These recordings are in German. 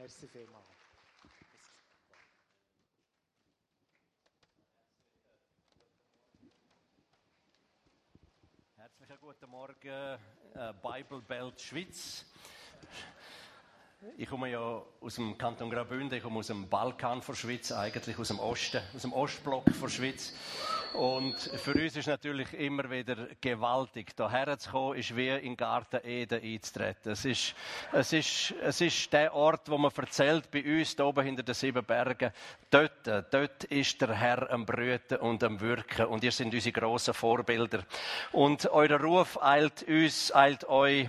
Merci vielmals. Herzlichen guten Morgen, äh, Bible Belt Schweiz. Ich komme ja aus dem Kanton Graubünden, ich komme aus dem Balkan der Schweiz, eigentlich aus dem Osten, aus dem Ostblock der Schweiz. Und für uns ist natürlich immer wieder gewaltig, hierher zu kommen, ist wie in den Garten Eden einzutreten. Es ist, es ist, es ist der Ort, wo man erzählt, bei uns, da oben hinter den sieben Bergen, dort, dort ist der Herr am Brüten und am Wirken. Und ihr sind unsere grossen Vorbilder. Und euer Ruf eilt uns, eilt euch,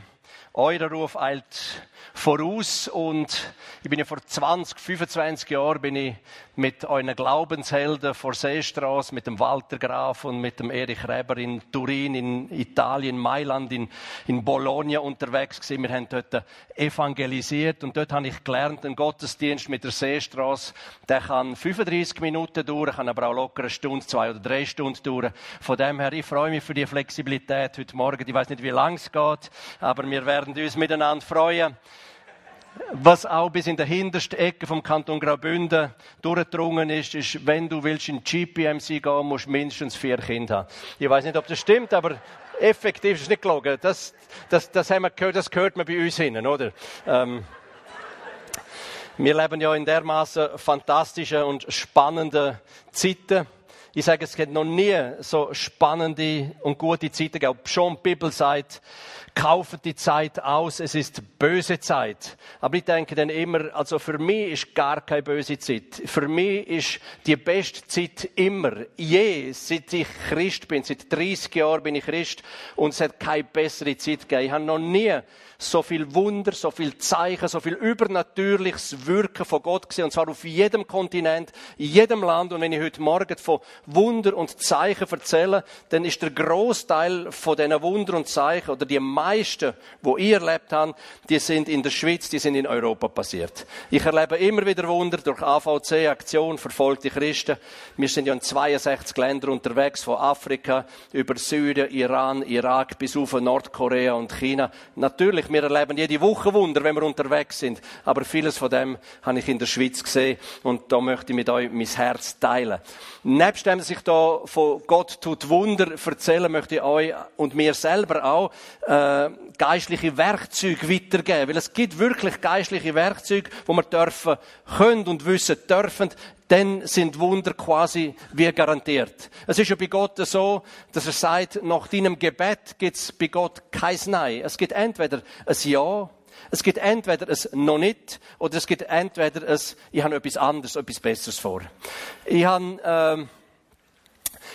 euer Ruf eilt voraus und ich bin ja vor 20, 25 Jahren bin ich mit euren Glaubenshelden vor Seestraße, mit dem Walter Graf und mit dem Erich Reber in Turin, in Italien, Mailand, in, in Bologna unterwegs gewesen. Wir haben dort evangelisiert und dort habe ich gelernt, ein Gottesdienst mit der Seestraße, der kann 35 Minuten dauern, kann aber auch locker eine Stunde, zwei oder drei Stunden dauern. Von dem her, ich freue mich für die Flexibilität heute Morgen. Ich weiß nicht, wie lang es geht, aber wir werden uns miteinander freuen was auch bis in der hintersten Ecke vom Kanton Graubünden durchgedrungen ist, ist, wenn du willst in GPMC gehen, musst du mindestens vier Kinder haben. Ich weiß nicht, ob das stimmt, aber effektiv ist es nicht gelogen. Das, das, das haben wir gehört, das gehört man bei uns hin, oder? Ähm, wir leben ja in dermaßen fantastischen und spannenden Zeiten. Ich sage, es gibt noch nie so spannende und gute Zeiten gegeben. Schon die Bibel sagt, kaufen die Zeit aus, es ist böse Zeit. Aber ich denke dann immer, also für mich ist gar keine böse Zeit. Für mich ist die beste Zeit immer, je, seit ich Christ bin, seit 30 Jahren bin ich Christ und es hat keine bessere Zeit gegeben. Ich habe noch nie so viel Wunder, so viel Zeichen, so viel übernatürliches Wirken von Gott gesehen, und zwar auf jedem Kontinent, in jedem Land. Und wenn ich heute Morgen von Wunder und Zeichen erzähle, dann ist der Großteil von diesen Wunder und Zeichen oder die meisten, wo ich erlebt habe, die sind in der Schweiz, die sind in Europa passiert. Ich erlebe immer wieder Wunder durch AVC, Aktion Verfolgte Christen. Wir sind ja in 62 Ländern unterwegs, von Afrika über Syrien, Iran, Irak bis auf Nordkorea und China. Natürlich wir erleben jede Woche Wunder, wenn wir unterwegs sind. Aber vieles von dem habe ich in der Schweiz gesehen und da möchte ich mit euch mein Herz teilen. Nebst dem, dass ich da von Gott tut Wunder erzählen, möchte ich euch und mir selber auch äh, geistliche Werkzeuge weitergeben. Weil es gibt wirklich geistliche Werkzeuge, wo wir dürfen, können und wissen dürfen, dann sind Wunder quasi wie garantiert. Es ist ja bei Gott so, dass er sagt, nach deinem Gebet gibt es bei Gott kein Nein. Es gibt entweder ein Ja, es gibt entweder ein noch nicht, oder es gibt entweder ein, ich habe etwas anderes, etwas Besseres vor. Ich habe, ähm,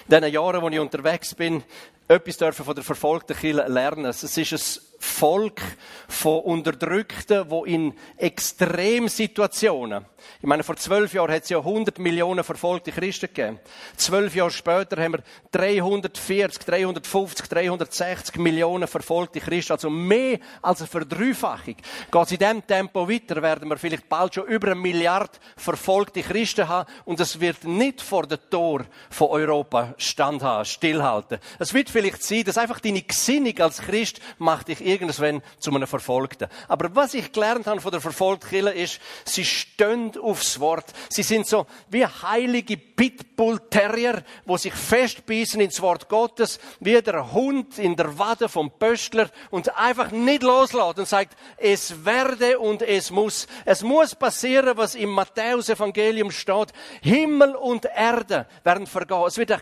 in den Jahren, wo ich unterwegs bin, etwas dürfen von der verfolgten Kirche lernen. Es ist ein Volk von Unterdrückten, wo in Extremsituationen ich meine, vor zwölf Jahren hat es ja 100 Millionen verfolgte Christen gegeben. Zwölf Jahre später haben wir 340, 350, 360 Millionen verfolgte Christen. Also mehr als eine Verdreifachung. Geht es in diesem Tempo weiter, werden wir vielleicht bald schon über eine Milliarde verfolgte Christen haben. Und es wird nicht vor dem Tor von Europa standhalten, stillhalten. Es wird vielleicht sein, dass einfach deine Gesinnung als Christ macht dich irgendwann zu einem Verfolgten. Aber was ich gelernt habe von der verfolgten ist, sie stehen aufs Wort. Sie sind so wie heilige Pitbull-Terrier, wo sich festbeißen ins Wort Gottes, wie der Hund in der Wade vom Pöstler und einfach nicht loslassen und sagt, es werde und es muss. Es muss passieren, was im Matthäus-Evangelium steht. Himmel und Erde werden vergehen. Es wird bei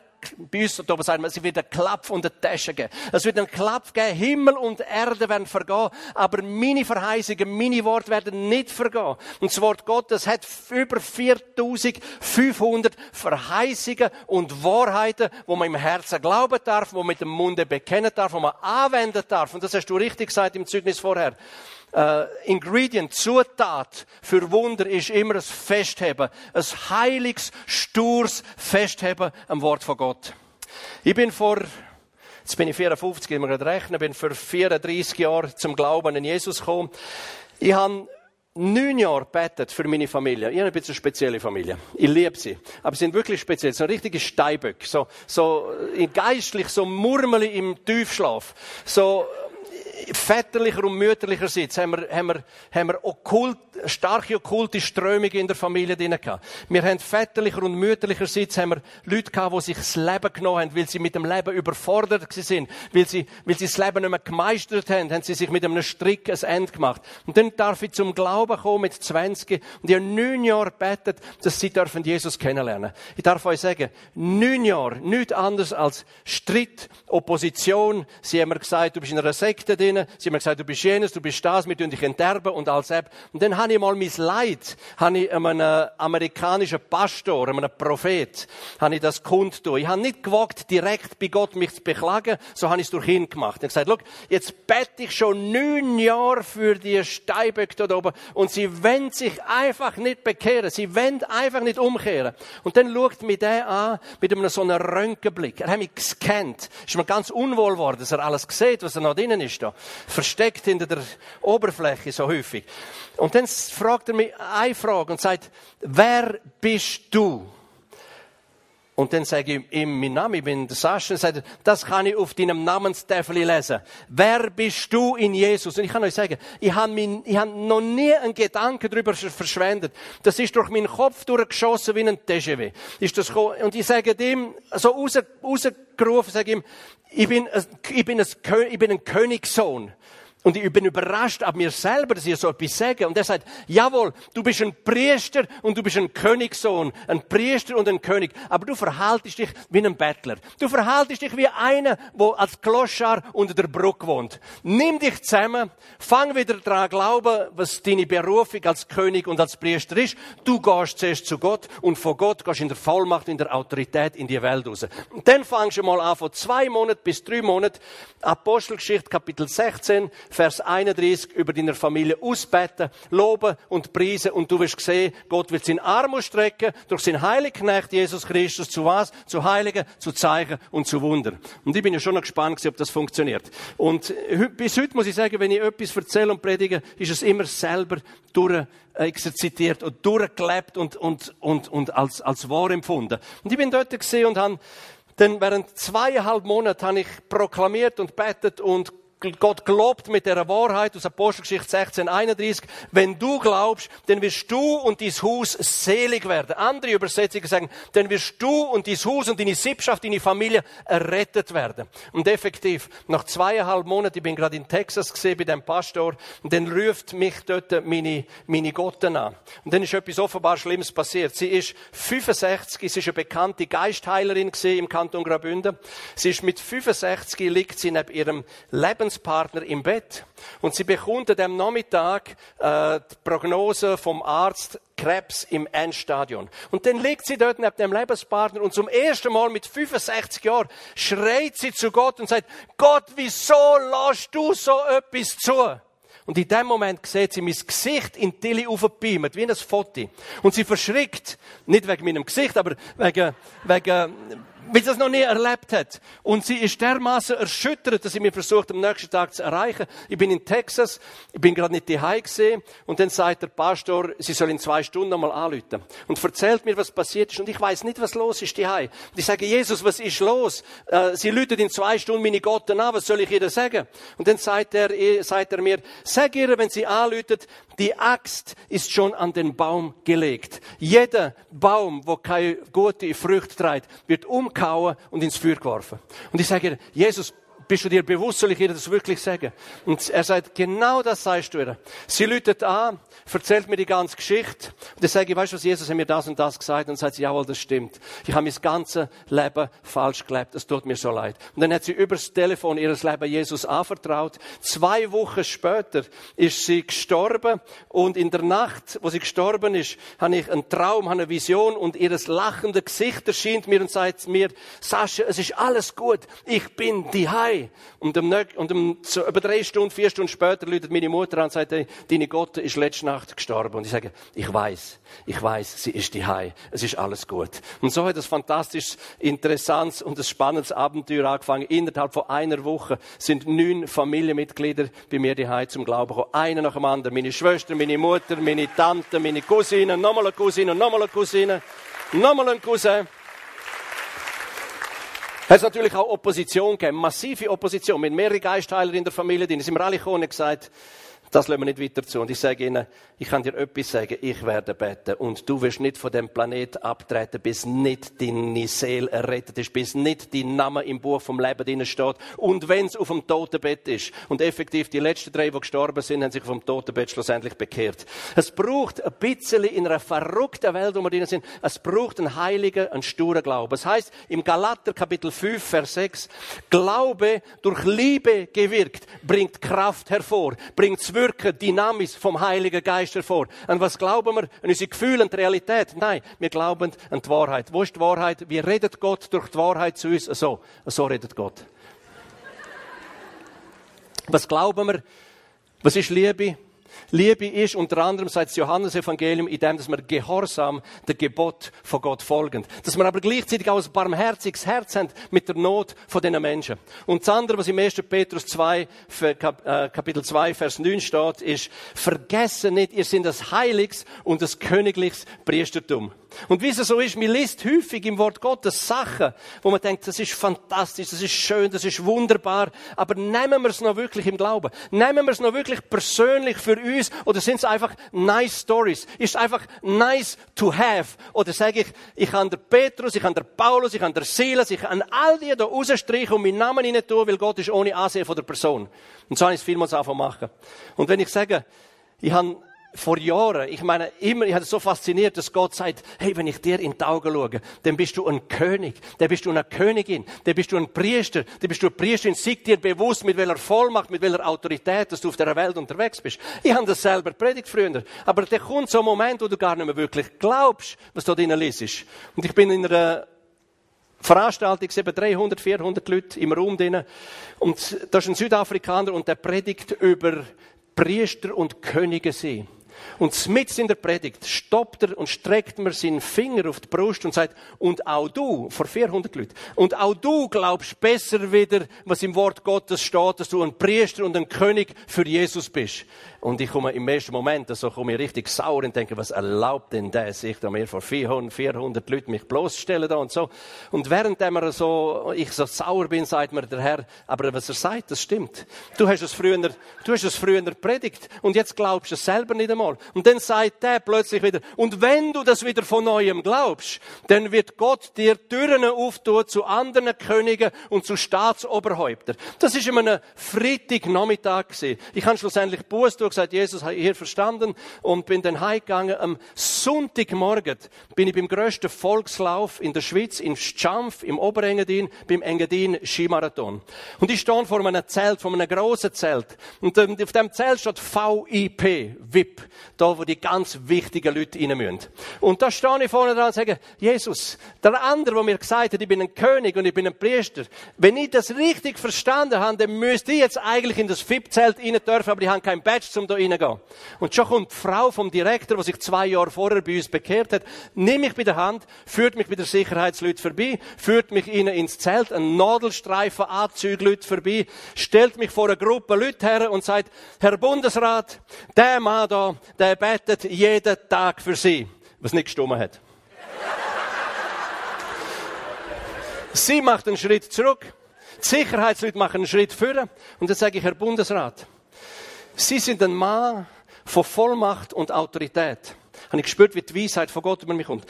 da oben sagen wir, es wird einen Klapp von der Tasche geben. Es wird einen Klapp geben, Himmel und Erde werden vergehen, aber meine Verheißungen, meine Worte werden nicht vergehen. Und das Wort Gottes hat über 4500 Verheißungen und Wahrheiten, wo man im Herzen glauben darf, wo man mit dem Munde bekennen darf, wo man anwenden darf. Und das hast du richtig gesagt im Zeugnis vorher äh, Ingredient, Zutat für Wunder ist immer ein Festheben. Ein heiliges, stures Festheben am Wort von Gott. Ich bin vor, jetzt bin ich 54, ich muss gerade rechnen, bin vor 34 Jahren zum Glauben an Jesus gekommen. Ich habe neun Jahre betet für meine Familie. Ich habe ein bisschen eine spezielle Familie. Ich liebe sie. Aber sie sind wirklich speziell. So ein richtiger Steinböck. So, so geistlich, so Murmeli im Tiefschlaf. So, väterlicher und mütterlicherseits haben wir, haben wir, haben wir okkult, starke okkulte Strömungen in der Familie drin gehabt. Wir haben väterlicher und mütterlicherseits haben wir Leute gehabt, die sich das Leben genommen haben, weil sie mit dem Leben überfordert sind, weil sie, weil sie das Leben nicht mehr gemeistert haben, haben sie sich mit einem Strick ein Ende gemacht. Und dann darf ich zum Glauben kommen mit 20 und ich habe neun Jahre gebetet, dass sie dürfen Jesus kennenlernen. Ich darf euch sagen, neun Jahre, nichts anderes als Streit, Opposition. Sie haben mir gesagt, du bist in einer Sekte drin. Sie haben mir gesagt, du bist jenes, du bist das, wir tun dich enterben und alles ab. Und dann habe ich mal mein Leid, habe ich einem amerikanischen Pastor, einem Prophet, habe ich das kundtun. Ich habe nicht gewagt, direkt bei Gott mich zu beklagen, so habe ich es durch ihn gemacht. Ich habe gesagt, schau, jetzt bete ich schon neun Jahre für die Steinböcke dort oben und sie wollen sich einfach nicht bekehren. Sie wollen einfach nicht umkehren. Und dann schaut mich der an mit einem so einem Röntgenblick. Er hat mich gescannt. Ist mir ganz unwohl geworden, dass er alles sieht, was er noch drinnen ist da. Versteckt hinter der Oberfläche so häufig. Und dann fragt er mich eine Frage und sagt, wer bist du? Und dann sage ich ihm mein Name, ich bin der Sascha, und sagt, das kann ich auf deinem Namenstafel lesen. Wer bist du in Jesus? Und ich kann euch sagen, ich habe, mein, ich habe noch nie einen Gedanken darüber verschwendet. Das ist durch meinen Kopf durchgeschossen wie ein TGV. Ist das, und ich sage dem, so raus, rausgerufen, sage ihm, ich bin, ich bin, ein, ich bin ein Königssohn. Und ich bin überrascht ab mir selber, dass ich so etwas sage. Und er sagt, jawohl, du bist ein Priester und du bist ein Königssohn. Ein Priester und ein König. Aber du verhaltest dich wie ein Bettler. Du verhaltest dich wie einer, der als Kloschar unter der Brücke wohnt. Nimm dich zusammen, fang wieder daran glauben, was deine Berufung als König und als Priester ist. Du gehst zuerst zu Gott und von Gott gehst in der Vollmacht, in der Autorität in die Welt raus. Und dann fangst du mal an, von zwei Monaten bis drei Monaten, Apostelgeschichte Kapitel 16, Vers 31 über deiner Familie ausbeten, loben und preisen und du wirst sehen, Gott wird seinen Arm ausstrecken durch seinen Heiligen Jesus Christus zu was? Zu Heiligen, zu Zeichen und zu Wunder. Und ich bin ja schon noch gespannt, ob das funktioniert. Und bis heute muss ich sagen, wenn ich etwas erzähle und predige, ist es immer selber durch exerzitiert und durchgelebt und, und, und, und als, als wahr empfunden. Und ich bin dort gesehen und habe dann während zweieinhalb Monate habe ich proklamiert und betet und Gott gelobt mit der Wahrheit aus Apostelgeschichte 16, 31. Wenn du glaubst, dann wirst du und dein Haus selig werden. Andere Übersetzungen sagen, dann wirst du und dein Haus und deine Sippschaft, deine Familie errettet werden. Und effektiv, nach zweieinhalb Monaten, ich bin gerade in Texas gesehen bei dem Pastor, und dann ruft mich dort meine, meine Gotten an. Und dann ist etwas offenbar Schlimmes passiert. Sie ist 65, sie ist eine bekannte Geistheilerin im Kanton Graubünden. Sie ist mit 65, liegt sie neben ihrem Lebens Lebenspartner im Bett und sie bekommt dem Nachmittag äh, die Prognose vom Arzt Krebs im Endstadion. Und dann liegt sie dort neben dem Lebenspartner und zum ersten Mal mit 65 Jahren schreit sie zu Gott und sagt, Gott, wieso lässt du so etwas zu? Und in dem Moment sieht sie mein Gesicht in Tilly aufgebeamt, wie ein Foto. Und sie verschrickt. Nicht wegen meinem Gesicht, aber wegen, wegen, weil sie das noch nie erlebt hat. Und sie ist dermaßen erschüttert, dass sie mir versucht, am nächsten Tag zu erreichen. Ich bin in Texas, ich bin gerade nicht daheim gesehen und dann sagt der Pastor, sie soll in zwei Stunden nochmal anrufen und erzählt mir, was passiert ist und ich weiß nicht, was los ist daheim. Und ich sage, Jesus, was ist los? Äh, sie läutet in zwei Stunden meine Gott an, was soll ich ihr sagen? Und dann sagt er, sagt er mir, sag ihr, wenn sie anläutet, die Axt ist schon an den Baum gelegt. Jeder Baum, wo keine gute Frucht trägt, wird umkauen und ins Feuer geworfen. Und ich sage, Jesus, bist du dir bewusst, soll ich ihr das wirklich sagen? Und er sagt, genau das sagst du ihr. Sie läutet an, erzählt mir die ganze Geschichte. Und ich sage, weißt du was, Jesus hat mir das und das gesagt. Und sagt sie, jawohl, das stimmt. Ich habe mein ganzes Leben falsch gelebt. Es tut mir so leid. Und dann hat sie übers Telefon ihr Leben Jesus anvertraut. Zwei Wochen später ist sie gestorben. Und in der Nacht, wo sie gestorben ist, habe ich einen Traum, eine Vision und ihr lachendes Gesicht erscheint mir und sagt mir, Sascha, es ist alles gut. Ich bin die Heil Und, um, und um, so, über drei Stunden, vier Stunden später läutet meine Mutter an und sagt, deine Gott ist letzte Nacht gestorben. Und ich sage, ich weiß, ich weiß, sie ist die Heim. Es ist alles gut. Und so hat das fantastisch, interessantes und ein spannendes Abenteuer angefangen. Innerhalb von einer Woche sind neun Familienmitglieder bei mir die Heim zum Glauben gekommen. Einer nach dem anderen. Meine Schwester, meine Mutter, meine Tante, meine Cousine, nochmal eine Cousine, nochmal eine Cousine, nochmal ein Cousin. Es hat natürlich auch Opposition gegeben, massive Opposition, mit mehreren Geistheilern in der Familie, die sind mir alle gekommen und gesagt, das lassen wir nicht weiter zu. Und ich sage Ihnen, ich kann dir etwas sagen, ich werde beten. Und du wirst nicht von dem Planet abtreten, bis nicht deine Seele errettet ist, bis nicht dein Name im Buch vom Leben drin steht. Und wenn es auf dem Totenbett ist. Und effektiv, die letzten drei, die gestorben sind, haben sich dem Totenbett schlussendlich bekehrt. Es braucht ein bisschen in einer verrückten Welt, wo wir drin sind, es braucht einen heiligen, einen sturen Glauben. Es heißt im Galater Kapitel 5, Vers 6, Glaube durch Liebe gewirkt, bringt Kraft hervor, bringt Zwölf Wirken, Dynamis vom Heiligen Geist hervor. An was glauben wir? An unsere Gefühle, die Realität? Nein, wir glauben an die Wahrheit. Wo ist die Wahrheit? Wie redet Gott durch die Wahrheit zu uns? So, so redet Gott. Was glauben wir? Was ist Liebe? Liebe ist unter anderem, sagt das Johannesevangelium, in dem, dass wir gehorsam der Gebot von Gott folgen. Dass wir aber gleichzeitig auch ein barmherziges Herz haben mit der Not von diesen Menschen. Und das andere, was im 1. Petrus 2, äh, Kapitel 2, Vers 9 steht, ist, vergessen nicht, ihr seid das Heiliges und das königliches Priestertum. Und wie es so ist, man liest häufig im Wort Gottes Sachen, wo man denkt, das ist fantastisch, das ist schön, das ist wunderbar, aber nehmen wir es noch wirklich im Glauben? Nehmen wir es noch wirklich persönlich für uns oder sind es einfach nice Stories? Ist es einfach nice to have? Oder sage ich, ich kann der Petrus, ich kann der Paulus, ich kann der Silas, ich kann all die da rausstreichen und meinen Namen rein tun, weil Gott ist ohne Ansehen von der Person. Und so habe ich es vielmals einfach machen. Und wenn ich sage, ich habe vor Jahren, ich meine, immer, ich hatte so fasziniert, dass Gott sagt, hey, wenn ich dir in die Augen schaue, dann bist du ein König, dann bist du eine Königin, dann bist du ein Priester, dann bist du eine Priesterin, sieg dir bewusst, mit welcher Vollmacht, mit welcher Autorität, dass du auf der Welt unterwegs bist. Ich habe das selber predigt früher. Aber da kommt so ein Moment, wo du gar nicht mehr wirklich glaubst, was da drinnen liest. Und ich bin in einer Veranstaltung, eben 300, 400 Leute im Raum drinnen. Und da ist ein Südafrikaner und der predigt über Priester und Könige sehen. Und mitten in der Predigt stoppt er und streckt mir seinen Finger auf die Brust und sagt, und auch du, vor 400 Leuten, und auch du glaubst besser wieder, was im Wort Gottes steht, dass du ein Priester und ein König für Jesus bist. Und ich komme im ersten Moment, also komme ich richtig sauer und denke, was erlaubt denn der sich da mir vor 400, 400 Leuten mich bloßstellen da und so. Und während so, ich so sauer bin, sagt mir der Herr, aber was er sagt, das stimmt. Du hast es früher, du hast es früher predigt und jetzt glaubst du es selber nicht einmal. Und dann sagt der plötzlich wieder, und wenn du das wieder von neuem glaubst, dann wird Gott dir Türen auftun zu anderen Königen und zu Staatsoberhäuptern. Das ist immer ein Freitagnachmittag gewesen. Ich habe schlussendlich Buß gesagt, Jesus, hier verstanden und bin dann heimgegangen. Am Sonntagmorgen bin ich beim grössten Volkslauf in der Schweiz, in Schampf, im Oberengadin, beim Engadin Skimarathon. Und ich stehe vor einem Zelt, vor einem grossen Zelt. Und ähm, auf dem Zelt steht VIP, VIP. Da, wo die ganz wichtigen Leute rein müssen. Und da stehe ich vorne dran und sage, Jesus, der andere, der mir gesagt hat, ich bin ein König und ich bin ein Priester, wenn ich das richtig verstanden habe, dann müsste ich jetzt eigentlich in das VIP-Zelt rein dürfen, aber ich habe kein Badge, um da reingehen. Und schon kommt die Frau vom Direktor, die sich zwei Jahre vorher bei uns bekehrt hat, nimmt mich bei der Hand, führt mich bei der Sicherheitsleute vorbei, führt mich ihnen ins Zelt, ein Nadelstreifen Anzügleute vorbei, stellt mich vor eine Gruppe Leute her und sagt, Herr Bundesrat, der Mann da, der betet jeden Tag für sie, was nicht gestummen hat. sie macht einen Schritt zurück, die Sicherheitsleute machen einen Schritt vor und dann sage ich, Herr Bundesrat, Sie sind ein Mann von Vollmacht und Autorität. Habe ich gespürt, wie die Weisheit von Gott über mich kommt.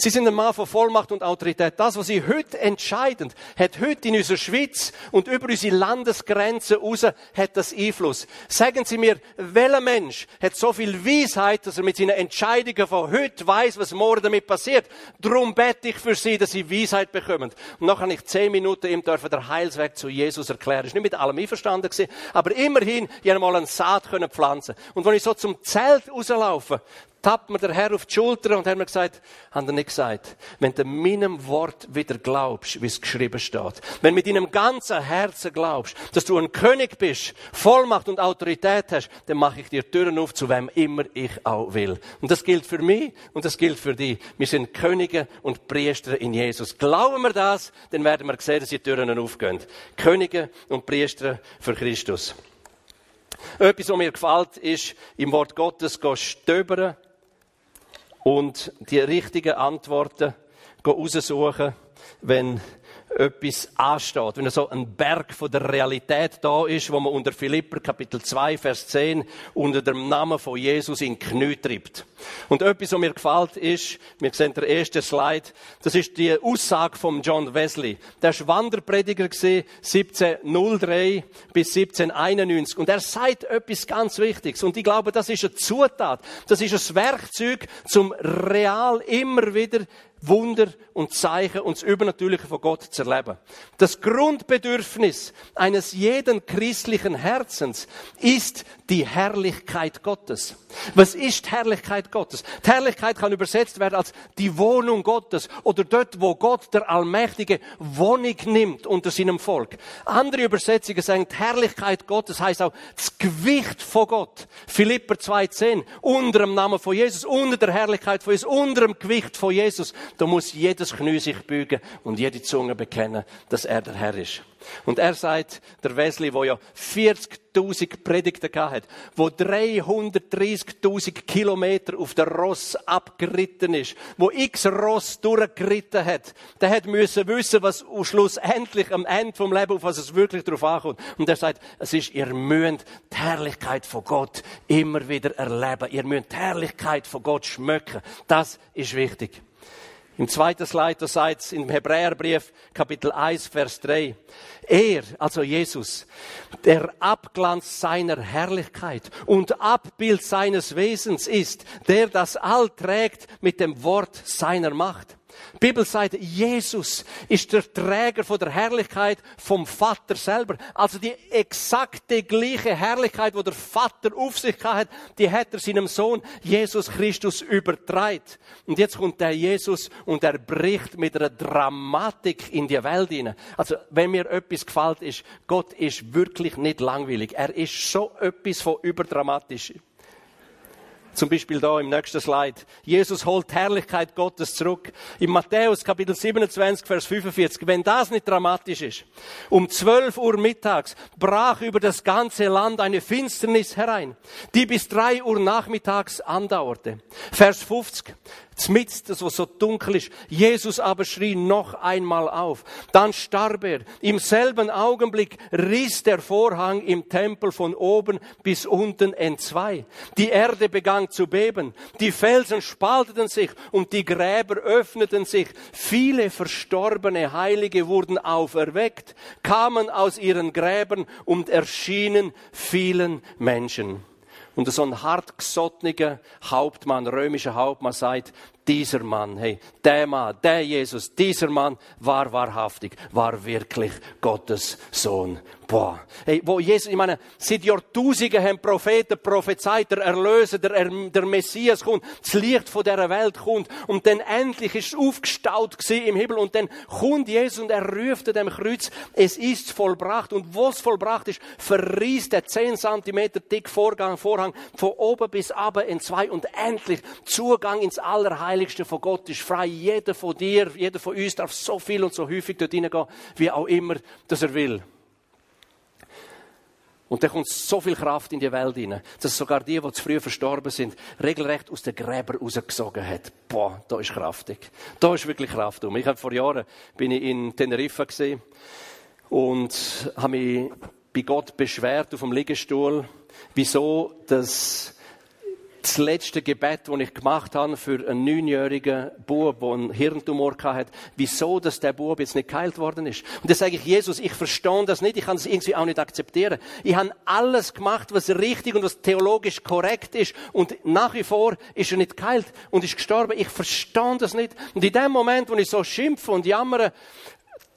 Sie sind ein Mann von Vollmacht und Autorität. Das, was Sie heute entscheiden, hat heute in unserer Schweiz und über unsere Landesgrenzen raus, hat das Einfluss. Sagen Sie mir, welcher Mensch hat so viel Weisheit, dass er mit seinen Entscheidungen von heute weiß, was morgen damit passiert? Darum bete ich für Sie, dass Sie Weisheit bekommen. Und noch habe ich zehn Minuten ihm dürfen der Heilsweg zu Jesus erklären. Ist nicht mit allem einverstanden gewesen, aber immerhin, ich einmal eine Saat können pflanzen. Und wenn ich so zum Zelt rauslaufe, tappt mir der Herr auf die Schulter und hat mir gesagt, hat er nicht gesagt, wenn du meinem Wort wieder glaubst, wie es geschrieben steht, wenn du mit deinem ganzen Herzen glaubst, dass du ein König bist, Vollmacht und Autorität hast, dann mache ich dir Türen auf, zu wem immer ich auch will. Und das gilt für mich und das gilt für dich. Wir sind Könige und Priester in Jesus. Glauben wir das, dann werden wir sehen, dass die Türen aufgehen. Könige und Priester für Christus. Etwas, was mir gefällt, ist, im Wort Gottes stöbern und die richtigen Antworten raussuchen. wenn etwas ansteht, wenn so ein Berg von der Realität da ist, wo man unter Philipper Kapitel 2, Vers 10 unter dem Namen von Jesus in Knie treibt. Und etwas, was mir gefällt, ist, wir sehen den ersten Slide, das ist die Aussage von John Wesley. Der war Wanderprediger 1703 bis 1791 und er sagt etwas ganz Wichtiges und ich glaube, das ist eine Zutat, das ist ein Werkzeug, zum real immer wieder Wunder und Zeichen und das Übernatürliche von Gott zu erleben. Das Grundbedürfnis eines jeden christlichen Herzens ist die Herrlichkeit Gottes. Was ist die Herrlichkeit Gottes? Die Herrlichkeit kann übersetzt werden als die Wohnung Gottes oder dort, wo Gott, der Allmächtige, Wohnung nimmt unter seinem Volk. Andere Übersetzungen sagen, die Herrlichkeit Gottes heißt auch das Gewicht von Gott. Philipper 2,10. Unter dem Namen von Jesus, unter der Herrlichkeit von Jesus, unter dem Gewicht von Jesus. Da muss jedes Knie sich bügen und jede Zunge bekennen, dass er der Herr ist. Und er sagt, der Wesley, wo ja 40.000 Predigten hat, wo 330.000 Kilometer auf der Ross abgeritten ist, wo x Ross durchgeritten hat, der hat müssen wissen, was schlussendlich am Ende vom Leben, auf was es wirklich drauf ankommt. Und er sagt, es ist, ihr müsst die Herrlichkeit von Gott immer wieder erleben. Ihr müsst die Herrlichkeit von Gott schmücken. Das ist wichtig. Im zweiten Slide, da es im Hebräerbrief, Kapitel 1, Vers 3. Er, also Jesus, der Abglanz seiner Herrlichkeit und Abbild seines Wesens ist, der das All trägt mit dem Wort seiner Macht. Die Bibel sagt, Jesus ist der Träger von der Herrlichkeit vom Vater selber. Also die exakte gleiche Herrlichkeit, wo der Vater auf sich hat, die hat er seinem Sohn Jesus Christus übertragen. Und jetzt kommt der Jesus und er bricht mit einer Dramatik in die Welt hinein. Also wenn mir etwas gefällt, ist, Gott ist wirklich nicht langweilig. Er ist so etwas von überdramatisch. Zum Beispiel da im nächsten Slide. Jesus holt Herrlichkeit Gottes zurück. In Matthäus Kapitel 27, Vers 45. Wenn das nicht dramatisch ist. Um 12 Uhr mittags brach über das ganze Land eine Finsternis herein, die bis 3 Uhr nachmittags andauerte. Vers 50 mitten, das was so dunkel ist. Jesus aber schrie noch einmal auf. Dann starb er. Im selben Augenblick riss der Vorhang im Tempel von oben bis unten entzwei. Die Erde begann zu beben. Die Felsen spalteten sich und die Gräber öffneten sich. Viele verstorbene Heilige wurden auferweckt, kamen aus ihren Gräbern und erschienen vielen Menschen. Und so ein hartgesottener Hauptmann, römischer Hauptmann sagt, dieser Mann, hey, der Mann, der Jesus, dieser Mann war wahrhaftig, war wirklich Gottes Sohn. Boah. Hey, wo Jesus, ich meine, seit Jahrtausenden haben Propheten prophezeit, der Erlöser, der, der Messias kommt, das Licht von dieser Welt kommt und dann endlich ist es aufgestaut im Himmel und dann kommt Jesus und er ruft dem Kreuz, es ist vollbracht und was vollbracht ist, verriest der 10 cm dick Vorgang, Vorhang von oben bis aber in zwei und endlich Zugang ins Allerheiligste von Gott ist frei. Jeder von dir, jeder von uns darf so viel und so häufig dort hineingehen, wie auch immer, dass er will. Und da kommt so viel Kraft in die Welt hinein, dass sogar die, die zu früh verstorben sind, regelrecht aus den Gräbern rausgesogen hat. Boah, da ist kraftig. Da ist wirklich Kraft um. Ich habe vor Jahren bin ich in Teneriffa gesehen und habe mich bei Gott beschwert auf dem Liegestuhl, wieso das das letzte Gebet, das ich gemacht habe für einen neunjährigen Bub, der einen Hirntumor hatte, wieso dass der Bub jetzt nicht geheilt worden ist. Und da sage ich, Jesus, ich verstehe das nicht, ich kann das irgendwie auch nicht akzeptieren. Ich habe alles gemacht, was richtig und was theologisch korrekt ist und nach wie vor ist er nicht geheilt und ist gestorben. Ich verstehe das nicht. Und in dem Moment, wo ich so schimpfe und jammere,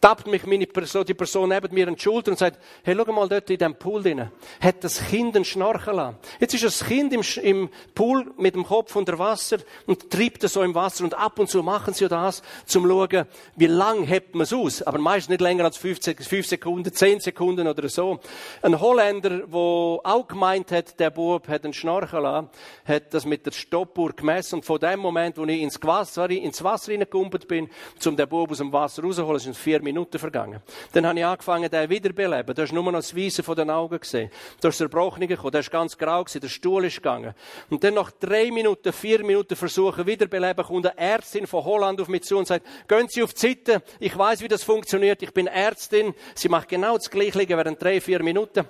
tappt mich meine Person, die Person neben mir an die Schulter und sagt, hey, schau mal dort in dem Pool drin. Hat das Kind einen Schnorchel an. Jetzt ist das Kind im, im Pool mit dem Kopf unter Wasser und treibt es so im Wasser und ab und zu machen sie das, zum schauen, wie lang hebt man es aus. Aber meist nicht länger als 15, 5 Sekunden, 10 Sekunden oder so. Ein Holländer, der auch gemeint hat, der Bub hat einen Schnorchel an, hat das mit der Stoppuhr gemessen und von dem Moment, wo ich ins Wasser, ins Wasser reingekumpelt bin, zum den Bub aus dem Wasser rauszuholen, sind vier Minuten Minuten vergangen. Dann habe ich angefangen, den wiederbeleben. Du hast nur noch das Weisen von den Augen gesehen. Du hast Zerbrochene gekommen, der ist ganz grau gewesen, der Stuhl ist gegangen. Und dann nach drei Minuten, vier Minuten versuchen, wiederbeleben, kommt eine Ärztin von Holland auf mich zu und sagt, gehen Sie auf die Seite, ich weiß, wie das funktioniert, ich bin Ärztin. Sie macht genau das Gleiche während drei, vier Minuten.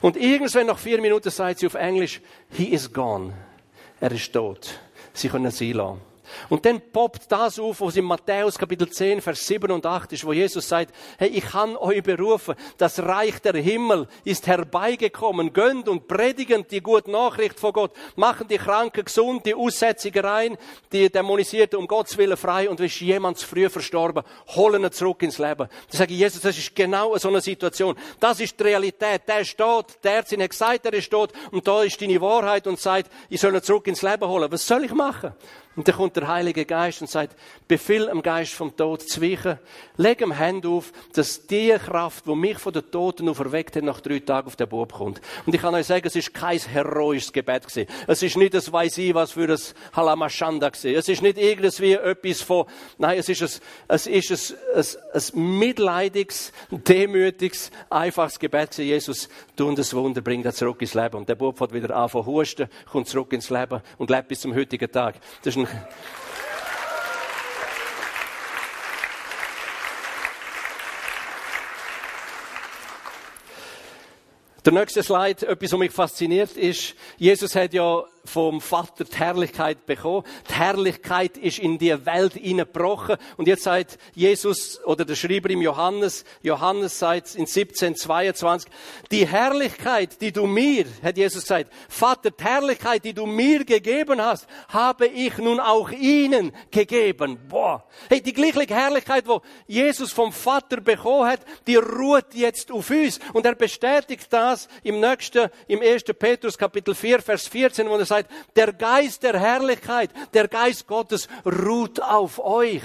Und irgendwann nach vier Minuten sagt sie auf Englisch, he is gone. Er ist tot. Sie können sie lassen. Und dann poppt das auf, was in Matthäus Kapitel 10, Vers 7 und 8 ist, wo Jesus sagt, hey, ich kann euch berufen, das Reich der Himmel ist herbeigekommen, gönnt und predigen die gute Nachricht von Gott, machen die Kranken gesund, die Aussätzigen rein, die Dämonisierten um Gottes Willen frei und ist jemand zu früh verstorben, holen ihn zurück ins Leben. Da sage ich, Jesus, das ist genau so eine Situation. Das ist die Realität. Der steht, der Ärztin hat gesagt, er ist tot und da ist deine Wahrheit und sagt, ich soll ihn zurück ins Leben holen. Was soll ich machen? Und dann kommt der Heilige Geist und sagt, befiehl dem Geist vom Tod zu weichen. Leg ihm Hand auf, dass die Kraft, die mich von den Toten auferweckt hat, nach drei Tagen auf den Bub kommt. Und ich kann euch sagen, es ist kein heroisches Gebet gewesen. Es ist nicht das weiss ich was für das Halamashanda gewesen. Es ist nicht irgendwie etwas von, nein, es ist ein, es ist ein, ein, ein mitleidiges, demütiges, einfaches Gebet gewesen. Jesus, tu das Wunder, bring das zurück ins Leben. Und der Bub hat wieder anfangen husten, kommt zurück ins Leben und lebt bis zum heutigen Tag. Das ist ein der nächste Slide, etwas, was mich fasziniert, ist, Jesus hat ja vom Vater die Herrlichkeit bekommen. Die Herrlichkeit ist in die Welt hineingebrochen. Und jetzt sagt Jesus, oder der Schreiber im Johannes, Johannes sagt in 1722, die Herrlichkeit, die du mir, hat Jesus gesagt, Vater, die Herrlichkeit, die du mir gegeben hast, habe ich nun auch ihnen gegeben. Boah. Hey, die gleiche Herrlichkeit, wo Jesus vom Vater bekommen hat, die ruht jetzt auf uns. Und er bestätigt das im nächsten, im 1. Petrus Kapitel 4, Vers 14, wo er sagt, sagt, der Geist der Herrlichkeit, der Geist Gottes ruht auf euch.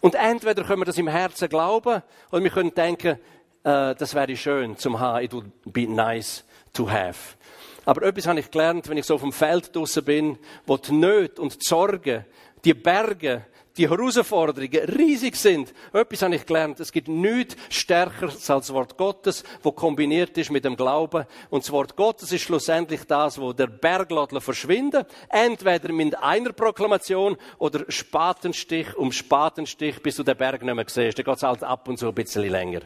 Und entweder können wir das im Herzen glauben, oder wir können denken, äh, das wäre schön zum haben, it would be nice to have. Aber etwas habe ich gelernt, wenn ich so auf dem Feld draussen bin, wo die Nöte und die Sorgen, die Berge, die Herausforderungen riesig sind. Etwas habe ich gelernt. Es gibt nichts Stärkeres als das Wort Gottes, wo kombiniert ist mit dem Glauben. Und das Wort Gottes ist schlussendlich das, wo der Berg verschwinden Entweder mit einer Proklamation oder Spatenstich um Spatenstich, bis du den Berg nicht mehr siehst. Dann geht es halt ab und zu ein bisschen länger.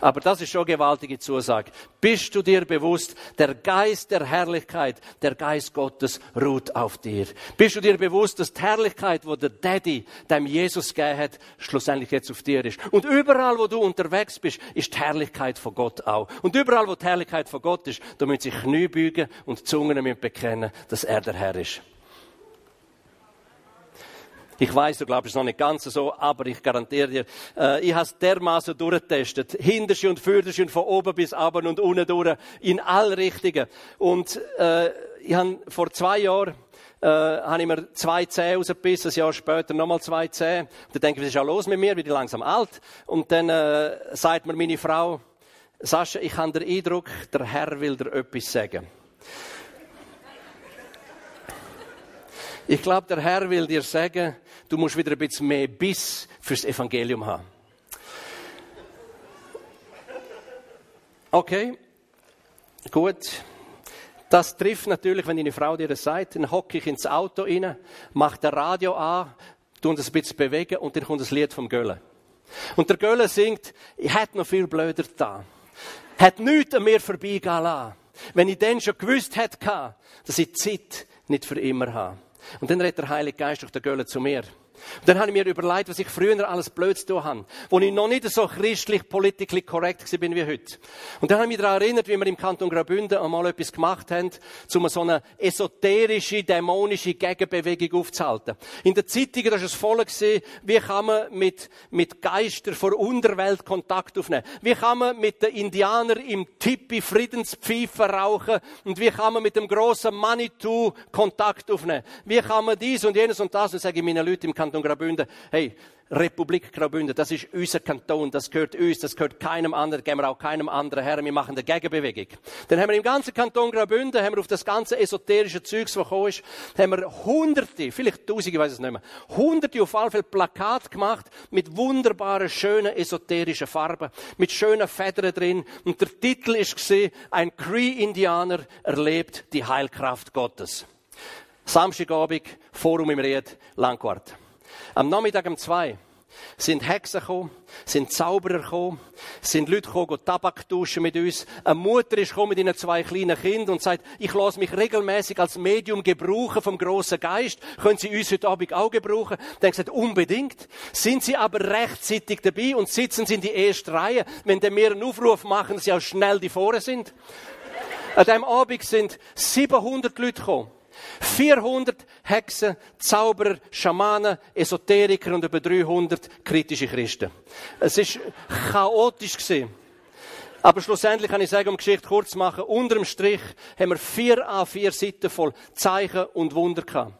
Aber das ist schon eine gewaltige Zusage. Bist du dir bewusst, der Geist der Herrlichkeit, der Geist Gottes ruht auf dir? Bist du dir bewusst, dass die Herrlichkeit, wo der Daddy, dem Jesus gegeben hat, schlussendlich jetzt auf dir ist. Und überall, wo du unterwegs bist, ist die Herrlichkeit von Gott auch. Und überall, wo die Herrlichkeit von Gott ist, da müssen sich Knie beugen und Zungen bekennen, dass er der Herr ist. Ich weiß, du glaubst es noch nicht ganz so, aber ich garantiere dir, äh, ich habe es dermaßen durchgetestet. Hintersche und Vordersche und von oben bis unten und unten durch, in alle Richtungen. Und äh, ich habe vor zwei Jahren äh, habe ich mir zwei Zähne rausgebissen, ein Jahr später nochmal zwei Zähne. Und dann denke ich, was ist ja los mit mir, bin ich langsam alt. Und dann äh, sagt mir meine Frau, Sascha, ich habe den Eindruck, der Herr will dir etwas sagen. Ich glaube, der Herr will dir sagen, du musst wieder ein bisschen mehr Biss fürs Evangelium haben. Okay, gut. Das trifft natürlich, wenn deine Frau dir das sagt, dann hocke ich ins Auto rein, mache das Radio an, tue das ein bisschen bewegen und dann kommt das Lied vom Gölle. Und der Gölle singt, ich hätte noch viel blöder da. Hat nichts an mir vorbeigehen lassen. Wenn ich dann schon gewusst hätte, dass ich die Zeit nicht für immer habe. Und dann redet der Heilige Geist durch den Gölle zu mir. Und dann habe ich mir überlegt, was ich früher alles blöd zu habe, wo ich noch nicht so christlich, politisch korrekt bin wie heute. Und dann habe ich mich daran erinnert, wie wir im Kanton Graubünden einmal etwas gemacht haben, um so eine esoterische, dämonische Gegenbewegung aufzuhalten. In der Zeitung, ist es voll gesehen, wie kann man mit, mit Geistern vor Unterwelt Kontakt aufnehmen? Wie kann man mit den Indianern im Tipi Friedenspfeifen rauchen? Und wie kann man mit dem grossen Manitou Kontakt aufnehmen? Wie kann man dies und jenes und das? Und sage ich meinen Leuten im Kanton Kanton Graubünden, hey, Republik Graubünden, das ist unser Kanton, das gehört uns, das gehört keinem anderen, geben wir auch keinem anderen her, wir machen eine Gegenbewegung. Dann haben wir im ganzen Kanton Graubünden, haben wir auf das ganze esoterische Zeugs, was gekommen ist, haben wir hunderte, vielleicht tausende, ich weiß es nicht mehr, hunderte auf alle Fälle Plakat gemacht mit wunderbaren, schönen, esoterischen Farben, mit schönen Federn drin und der Titel ist gesehen, ein Cree-Indianer erlebt die Heilkraft Gottes. Samstagabend, Forum im Ried, Langquart. Am Nachmittag um zwei sind Hexen gekommen, sind Zauberer gekommen, sind Leute gekommen, Tabak duschen mit uns. Eine Mutter ist gekommen mit ihren zwei kleinen Kindern und sagt, ich lasse mich regelmäßig als Medium gebrauchen vom grossen Geist. Können Sie uns heute Abend auch gebrauchen? Dann gesagt, unbedingt. Sind Sie aber rechtzeitig dabei und sitzen Sie in die erste Reihe. Wenn wir einen Aufruf machen, dass Sie auch schnell die Vorne sind. An diesem Abend sind 700 Leute gekommen. 400 Hexen, Zauberer, Schamanen, Esoteriker und über 300 kritische Christen. Es ist chaotisch gewesen. Aber schlussendlich kann ich sagen, um die Geschichte kurz zu machen, unterm Strich haben wir vier a vier Seiten voll Zeichen und Wunder gehabt.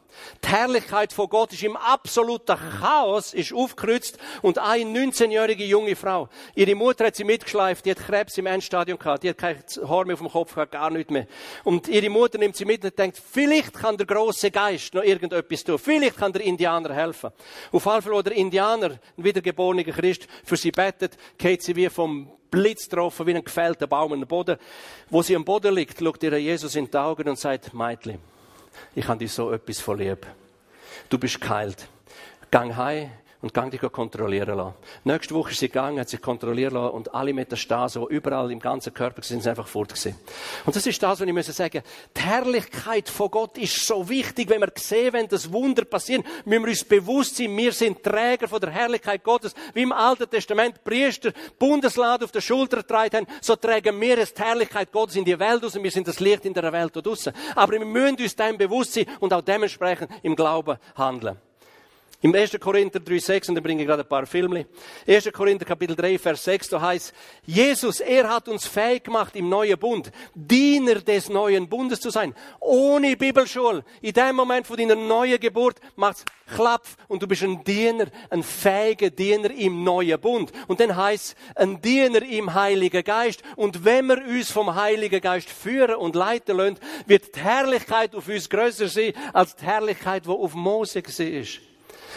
Die Herrlichkeit von Gott ist im absoluten Chaos, ist aufgekreuzt und eine 19-jährige junge Frau, ihre Mutter hat sie mitgeschleift, die hat Krebs im Endstadium gehabt, die hat kein Haar mehr auf dem Kopf gehabt, gar nichts mehr. Und ihre Mutter nimmt sie mit und denkt, vielleicht kann der große Geist noch irgendetwas tun, vielleicht kann der Indianer helfen. Auf jeden Fall, wo der Indianer, ein wiedergeborener Christ, für sie betet, geht sie wie vom Blitz getroffen, wie ein gefällter Baum in den Boden. Wo sie am Boden liegt, schaut ihr Jesus in die Augen und sagt, Meitli, ich habe dich so etwas verliebt. Du bist geheilt. Gang heim und gang dich kontrollieren lassen. Nächste Woche ist sie gegangen, hat sich kontrollieren lassen und alle Metastasen, die überall im ganzen Körper sind, sind einfach fort gewesen. Und das ist das, was ich muss sagen. Die Herrlichkeit von Gott ist so wichtig, wenn wir sehen, wenn das Wunder passiert, müssen wir uns bewusst sein, wir sind Träger von der Herrlichkeit Gottes. Wie im Alten Testament Priester Bundeslade auf der Schulter getragen haben, so tragen wir es die Herrlichkeit Gottes in die Welt aus und wir sind das Licht in der Welt dort draussen. Aber wir müssen uns dem bewusst sein und auch dementsprechend im Glauben handeln. Im 1. Korinther 3,6, und dann bringe ich gerade ein paar Filme. 1. Korinther Kapitel 3, Vers 6, da heißt, Jesus, er hat uns fähig gemacht im neuen Bund, Diener des neuen Bundes zu sein. Ohne Bibelschule. In dem Moment von deiner neuen Geburt macht's Klapf und du bist ein Diener, ein fähiger Diener im neuen Bund. Und dann heißt ein Diener im Heiligen Geist. Und wenn wir uns vom Heiligen Geist führen und leiten lassen, wird die Herrlichkeit auf uns größer sein, als die Herrlichkeit, die auf Mose ist.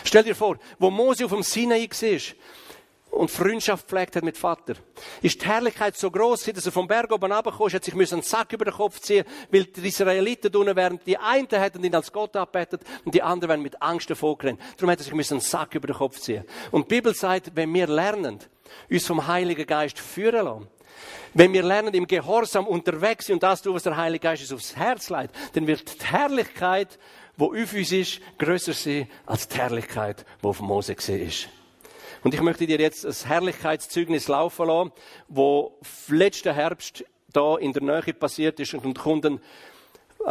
Stell dir vor, wo Mose auf dem Sinai war und Freundschaft pflegt hat mit Vater, ist die Herrlichkeit so groß, dass er vom Berg oben runtergekommen ist, hat sich einen Sack über den Kopf ziehen, weil die Israeliten unten während die einen hätten ihn als Gott abbettet und die anderen wären mit Angst davor gerannt. Darum hat er sich einen Sack über den Kopf ziehen. Und die Bibel sagt, wenn wir lernen, uns vom Heiligen Geist führen lassen, wenn wir lernen, im Gehorsam unterwegs sind und das tun, was der Heilige Geist uns aufs Herz leitet, dann wird die Herrlichkeit wo auf uns ist, grösser sein als die Herrlichkeit, die auf Mose ist. Und ich möchte dir jetzt ein Herrlichkeitszeugnis laufen lassen, wo letzten Herbst da in der Nähe passiert ist und kommt eine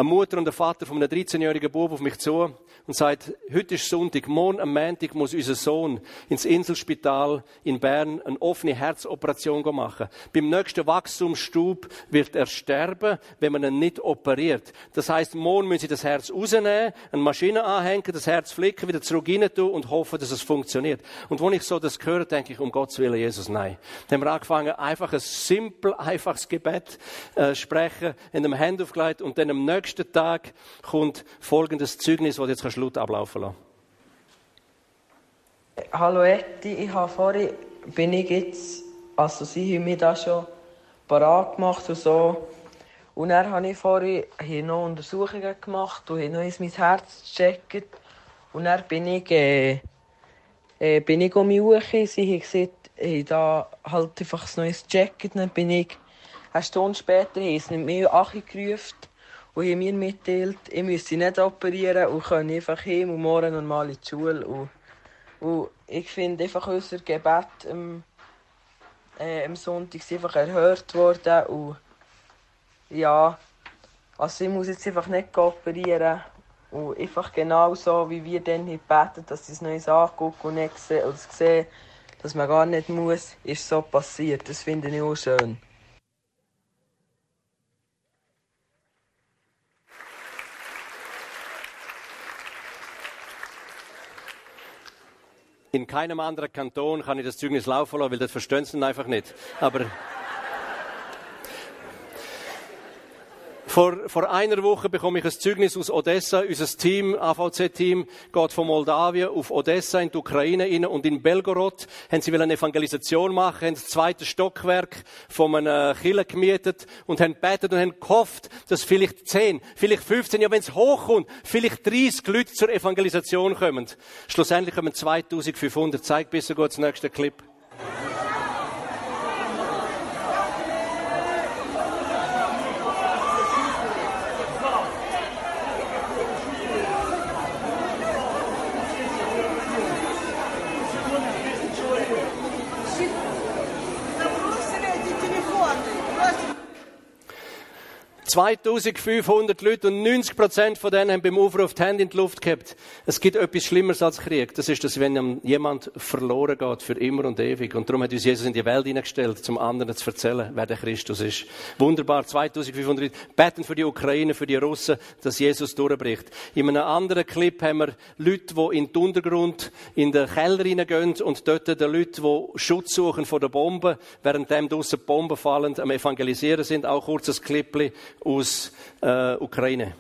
Mutter und ein Vater von einem 13-jährigen Bub auf mich zu und sagt, heute ist Sonntag, morgen am Montag muss unser Sohn ins Inselspital in Bern eine offene Herzoperation machen. Beim nächsten Wachstumsstub wird er sterben, wenn man ihn nicht operiert. Das heißt, morgen müssen sie das Herz rausnehmen, eine Maschine anhängen, das Herz flicken, wieder zurück rein tun und hoffen, dass es funktioniert. Und wenn ich so das höre, denke ich, um Gottes Willen, Jesus, nein. Dann haben wir angefangen, einfach ein simpel, einfaches Gebet äh, sprechen, in einem Hand aufgelegt und dann am nächsten Tag kommt folgendes Zeugnis, das jetzt kannst du laut ablaufen lassen. Hallo Etti, ich habe vorhin, bin ich jetzt, also sie haben mich da schon parat gemacht und so. Und dann habe ich vorhin hier noch Untersuchungen gemacht und habe noch mein Herz gecheckt. Und dann bin ich, äh, äh, bin ich um mich hoch. Sie haben gesagt, ich da halt einfach ein neues Jacket. Dann bin ich, eine Stunde später, haben sie mir Achi gerufen und haben mir mitteilt, ich müsse nicht operieren und kann einfach hin und morgen normal in die Schule. Und, und ich finde einfach unser Gebet am, äh, am Sonntag einfach erhört worden und ja, also ich muss jetzt einfach nicht operieren und einfach genau so, wie wir dann beten, dass sie es Neues angucken und nicht sehen, oder sehen, dass man gar nicht muss, ist so passiert. Das finde ich auch schön. In keinem anderen Kanton kann ich das Zeugnis laufen lassen, weil das verstehen sie einfach nicht. Aber Vor, vor einer Woche bekomme ich ein Zeugnis aus Odessa. Unser Team, AVC-Team, geht von Moldawien auf Odessa in die Ukraine rein und in Belgorod haben sie eine Evangelisation machen, haben das zweite Stockwerk von einem Killer gemietet und haben betet und haben gehofft, dass vielleicht 10, vielleicht 15, ja wenn es hochkommt, vielleicht 30 Leute zur Evangelisation kommen. Schlussendlich kommen 2500. Zeig besser gut das nächste Clip. 2500 Leute und 90 Prozent von denen haben beim Aufruf die Hände in die Luft gehabt. Es gibt etwas Schlimmeres als Krieg. Das ist, dass wenn jemand verloren geht für immer und ewig. Und darum hat uns Jesus in die Welt hineingestellt, zum anderen zu erzählen, wer der Christus ist. Wunderbar. 2500 Leute beten für die Ukraine, für die Russen, dass Jesus durchbricht. In einem anderen Clip haben wir Leute, die in den Untergrund, in den Keller hineingehen und dort die Leute, die Schutz suchen vor den Bomben, während dem draussen Bomben fallen, am Evangelisieren sind. Auch kurzes Clipli aus äh, Ukraine.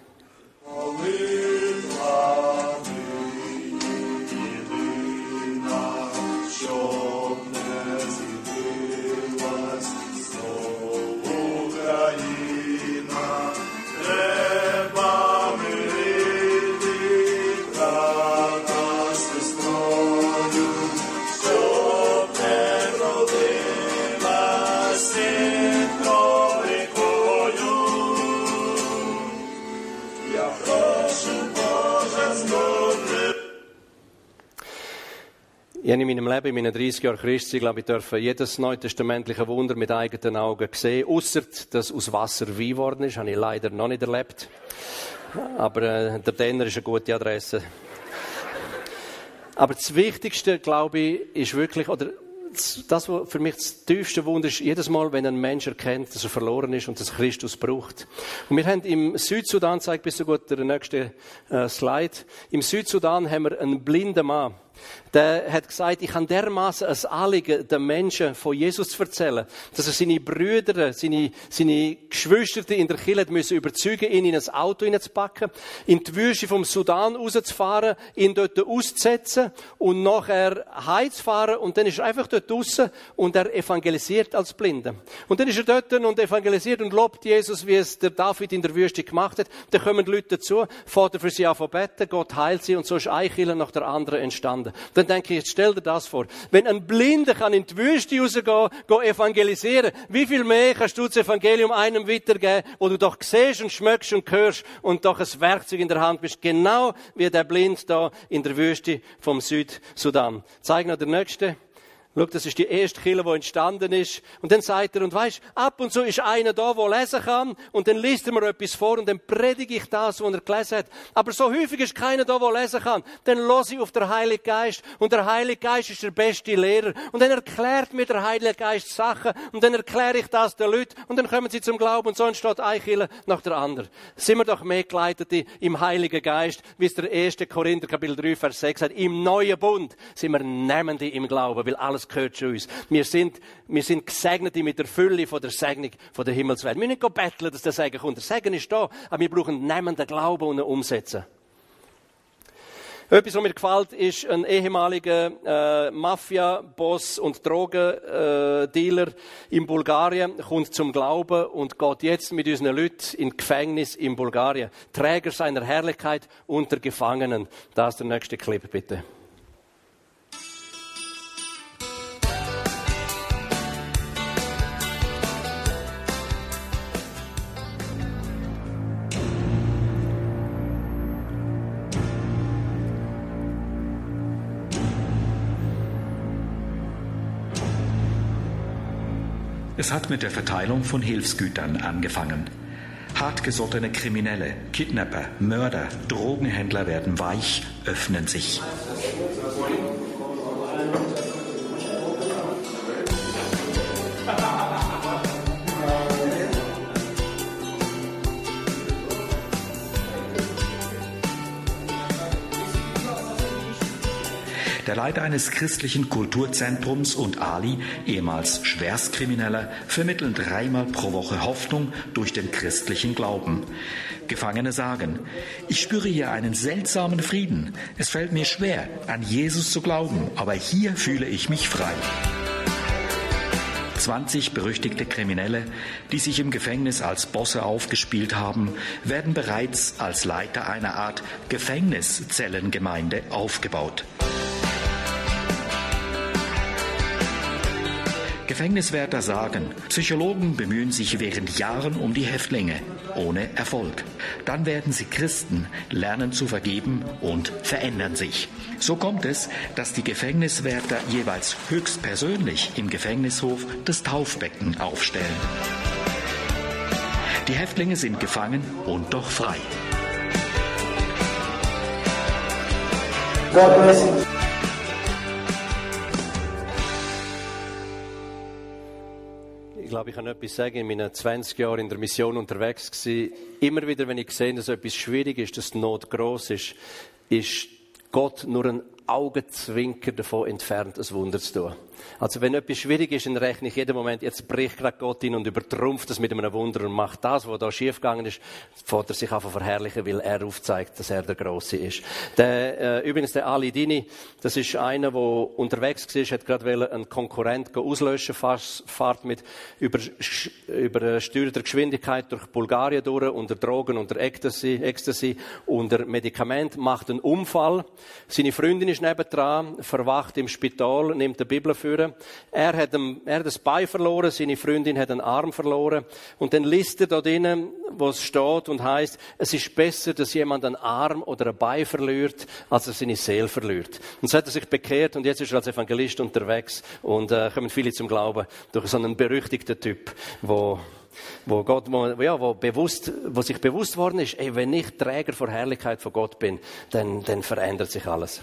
Ich habe in meinem Leben, in meinen 30 Jahren Christi, glaube ich, dürfen jedes neutestamentliche Wunder mit eigenen Augen sehen. Ausser, dass aus Wasser Wein geworden ist, habe ich leider noch nicht erlebt. Aber äh, der Denner ist eine gute Adresse. Aber das Wichtigste, glaube ich, ist wirklich, oder das, was für mich das tiefste Wunder ist, jedes Mal, wenn ein Mensch erkennt, dass er verloren ist und dass Christus braucht. Und wir haben im Südsudan, zeigt bis so gut der nächste äh, Slide, im Südsudan haben wir einen blinden Mann der hat gesagt, ich habe dermaßen ein Anliegen, den Menschen von Jesus zu erzählen, dass er seine Brüder, seine, seine Geschwister in der Kirche müssen überzeugen, ihn in ein Auto hineinzupacken, in die Wüste vom Sudan rauszufahren, ihn dort auszusetzen und nachher heimzufahren und dann ist er einfach dort draussen und er evangelisiert als Blinde. Und dann ist er dort und evangelisiert und lobt Jesus, wie es der David in der Wüste gemacht hat. Dann kommen die Leute dazu, er für sie an beten, Gott heilt sie und so ist ein Killer nach der anderen entstanden. Dann denke ich, jetzt stell dir das vor. Wenn ein Blinder kann in die Wüste rausgehen, gehen evangelisieren, wie viel mehr kannst du das Evangelium einem weitergeben, wo du doch siehst und schmeckst und hörst und doch ein Werkzeug in der Hand bist, genau wie der Blind da in der Wüste vom Südsudan. Zeig noch der Nächste. Schau, das ist die erste Kille, die entstanden ist. Und dann sagt er, und weisst, ab und zu ist einer da, der lesen kann, und dann liest er mir etwas vor, und dann predige ich das, was er gelesen hat. Aber so häufig ist keiner da, der lesen kann. Dann los ich auf den Heiligen Geist, und der Heilige Geist ist der beste Lehrer. Und dann erklärt mir der Heilige Geist Sachen, und dann erkläre ich das den Leuten, und dann kommen sie zum Glauben, und so entsteht eine Kille nach der anderen. Sind wir doch mehr Geleitete im Heiligen Geist, wie es der 1. Korinther Kapitel 3, Vers 6 sagt. Im neuen Bund sind wir Nehmende im Glauben, weil alles gehört zu uns. Wir sind, wir sind Gesegnete mit der Fülle von der Segnung von der Himmelswelt. Wir müssen nicht betteln, dass der Segen kommt. Der Segen ist da, aber wir brauchen nehmenden Glauben und Umsetzen. Etwas, was mir gefällt, ist ein ehemaliger äh, Mafia-Boss und Drogendealer äh, in Bulgarien, kommt zum Glauben und geht jetzt mit unseren Leuten in Gefängnis in Bulgarien. Träger seiner Herrlichkeit unter Gefangenen. Da ist der nächste Clip, bitte. Es hat mit der Verteilung von Hilfsgütern angefangen. Hartgesottene Kriminelle, Kidnapper, Mörder, Drogenhändler werden weich, öffnen sich. Der Leiter eines christlichen Kulturzentrums und Ali, ehemals Schwerstkrimineller, vermitteln dreimal pro Woche Hoffnung durch den christlichen Glauben. Gefangene sagen, ich spüre hier einen seltsamen Frieden. Es fällt mir schwer, an Jesus zu glauben, aber hier fühle ich mich frei. 20 berüchtigte Kriminelle, die sich im Gefängnis als Bosse aufgespielt haben, werden bereits als Leiter einer Art Gefängniszellengemeinde aufgebaut. Gefängniswärter sagen, Psychologen bemühen sich während Jahren um die Häftlinge, ohne Erfolg. Dann werden sie Christen, lernen zu vergeben und verändern sich. So kommt es, dass die Gefängniswärter jeweils höchstpersönlich im Gefängnishof das Taufbecken aufstellen. Die Häftlinge sind gefangen und doch frei. God bless you. Glaube, ich kann etwas sagen. In meinen 20 Jahren in der Mission unterwegs gewesen. Immer wieder, wenn ich sehe, dass etwas schwierig ist, dass die Not groß ist, ist Gott nur ein Augenzwinker davon entfernt, ein Wunder zu tun. Also wenn etwas schwierig ist, dann rechne ich jeden Moment, jetzt bricht gerade Gott in und übertrumpft das mit einem Wunder und macht das, was da schiefgegangen ist, er sich einfach verherrlichen, weil er aufzeigt, dass er der Große ist. Der, äh, übrigens, der Ali Dini, das ist einer, der unterwegs war, hat gerade einen Konkurrent auslöschen, fast, fährt mit über, übersteuerter Geschwindigkeit durch Bulgarien durch, unter Drogen, unter Ecstasy, Ecstasy, unter Medikament, macht einen Unfall. Seine Freundin ist nebendran, verwacht im Spital, nimmt die Bibel für führen. Er hat, ein, er hat das Bein verloren, seine Freundin hat einen Arm verloren. Und dann liest er da drinnen, wo es steht und heißt, es ist besser, dass jemand einen Arm oder ein Bein verliert, als er seine Seele verliert. Und so hat er sich bekehrt und jetzt ist er als Evangelist unterwegs und äh, kommen viele zum Glauben durch so einen berüchtigten Typ, wo wo Gott, wo, ja, wo bewusst, wo sich bewusst worden ist, ey, wenn ich Träger vor Herrlichkeit von Gott bin, dann, dann verändert sich alles.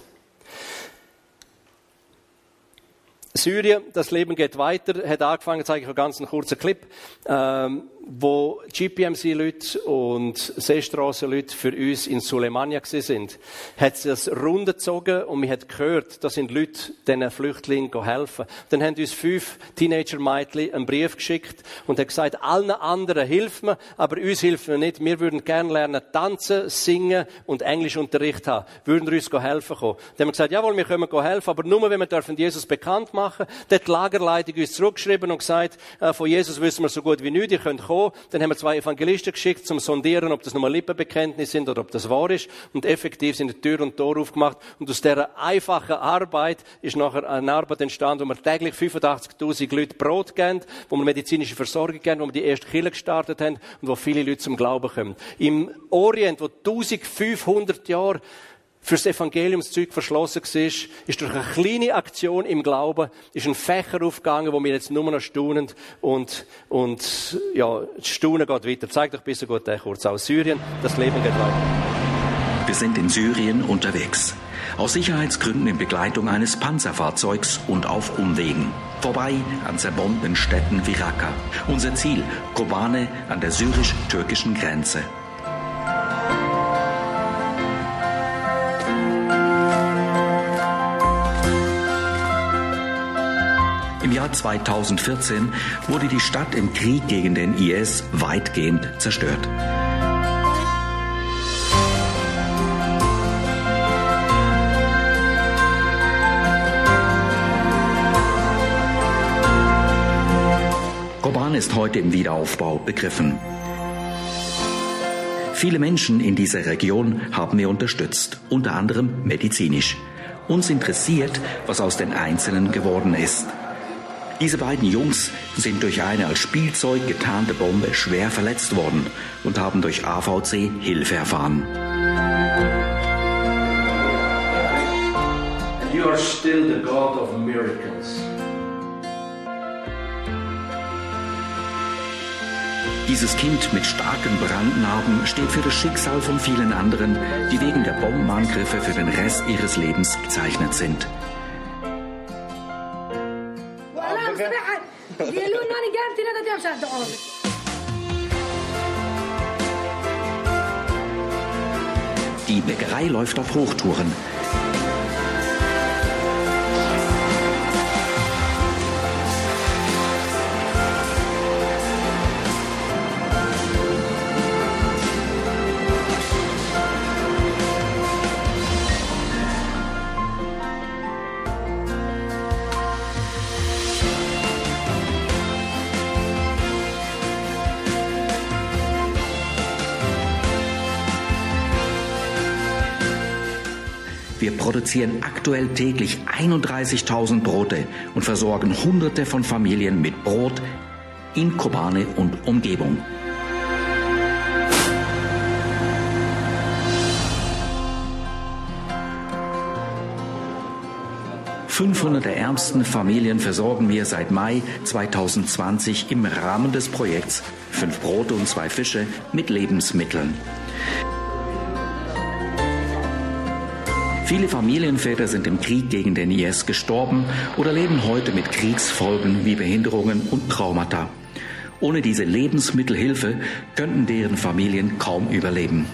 Syrien, das Leben geht weiter, hat angefangen, zeige ich einen ganz kurzen Clip. Ähm, wo GPMC-Leute und Seestrassen-Leute für uns in Sulemania sind, hat es das Runde gezogen und man hat gehört, da sind Leute diesen Flüchtlingen helfen. Dann haben uns fünf Teenager-Mädchen einen Brief geschickt und haben gesagt, allen anderen hilft mir, aber uns hilft mir nicht. Wir würden gerne lernen, tanzen, singen und Englischunterricht haben. Würden uns helfen kommen. Dann haben wir gesagt, jawohl, wir können helfen, aber nur, wenn wir dürfen Jesus bekannt machen. Dann hat die Lagerleitung uns zurückgeschrieben und gesagt, äh, von Jesus wissen wir so gut wie nichts, ihr könnt kommen gekommen. Dann haben wir zwei Evangelisten geschickt, zum Sondieren, ob das nur Lippenbekenntnis sind oder ob das wahr ist. Und effektiv sind die Tür und Tor aufgemacht. Und aus dieser einfachen Arbeit ist nachher eine Arbeit entstanden, wo wir täglich 85.000 Leute Brot geben, wo wir medizinische Versorgung geben, wo wir die erste Kirche gestartet haben und wo viele Leute zum Glauben kommen. Im Orient, wo 1500 Jahre fürs Evangeliumszeug verschlossen war, ist durch eine kleine Aktion im Glauben, ist ein Fächer aufgegangen, wo wir jetzt nur noch staunen und, und, ja, Staunen geht weiter. Zeig doch bitte gut den kurz aus Syrien. Das Leben geht weiter. Wir sind in Syrien unterwegs. Aus Sicherheitsgründen in Begleitung eines Panzerfahrzeugs und auf Umwegen. Vorbei an zerbombten Städten wie Raqqa. Unser Ziel, Kobane an der syrisch-türkischen Grenze. Im Jahr 2014 wurde die Stadt im Krieg gegen den IS weitgehend zerstört. Koban ist heute im Wiederaufbau begriffen. Viele Menschen in dieser Region haben wir unterstützt, unter anderem medizinisch. Uns interessiert, was aus den Einzelnen geworden ist. Diese beiden Jungs sind durch eine als Spielzeug getarnte Bombe schwer verletzt worden und haben durch AVC Hilfe erfahren. You are still the God of miracles. Dieses Kind mit starken Brandnarben steht für das Schicksal von vielen anderen, die wegen der Bombenangriffe für den Rest ihres Lebens gezeichnet sind. Die Bäckerei läuft auf Hochtouren. Produzieren aktuell täglich 31.000 Brote und versorgen Hunderte von Familien mit Brot in Kobane und Umgebung. 500 der ärmsten Familien versorgen wir seit Mai 2020 im Rahmen des Projekts Fünf Brote und zwei Fische mit Lebensmitteln. Viele Familienväter sind im Krieg gegen den IS gestorben oder leben heute mit Kriegsfolgen wie Behinderungen und Traumata. Ohne diese Lebensmittelhilfe könnten deren Familien kaum überleben.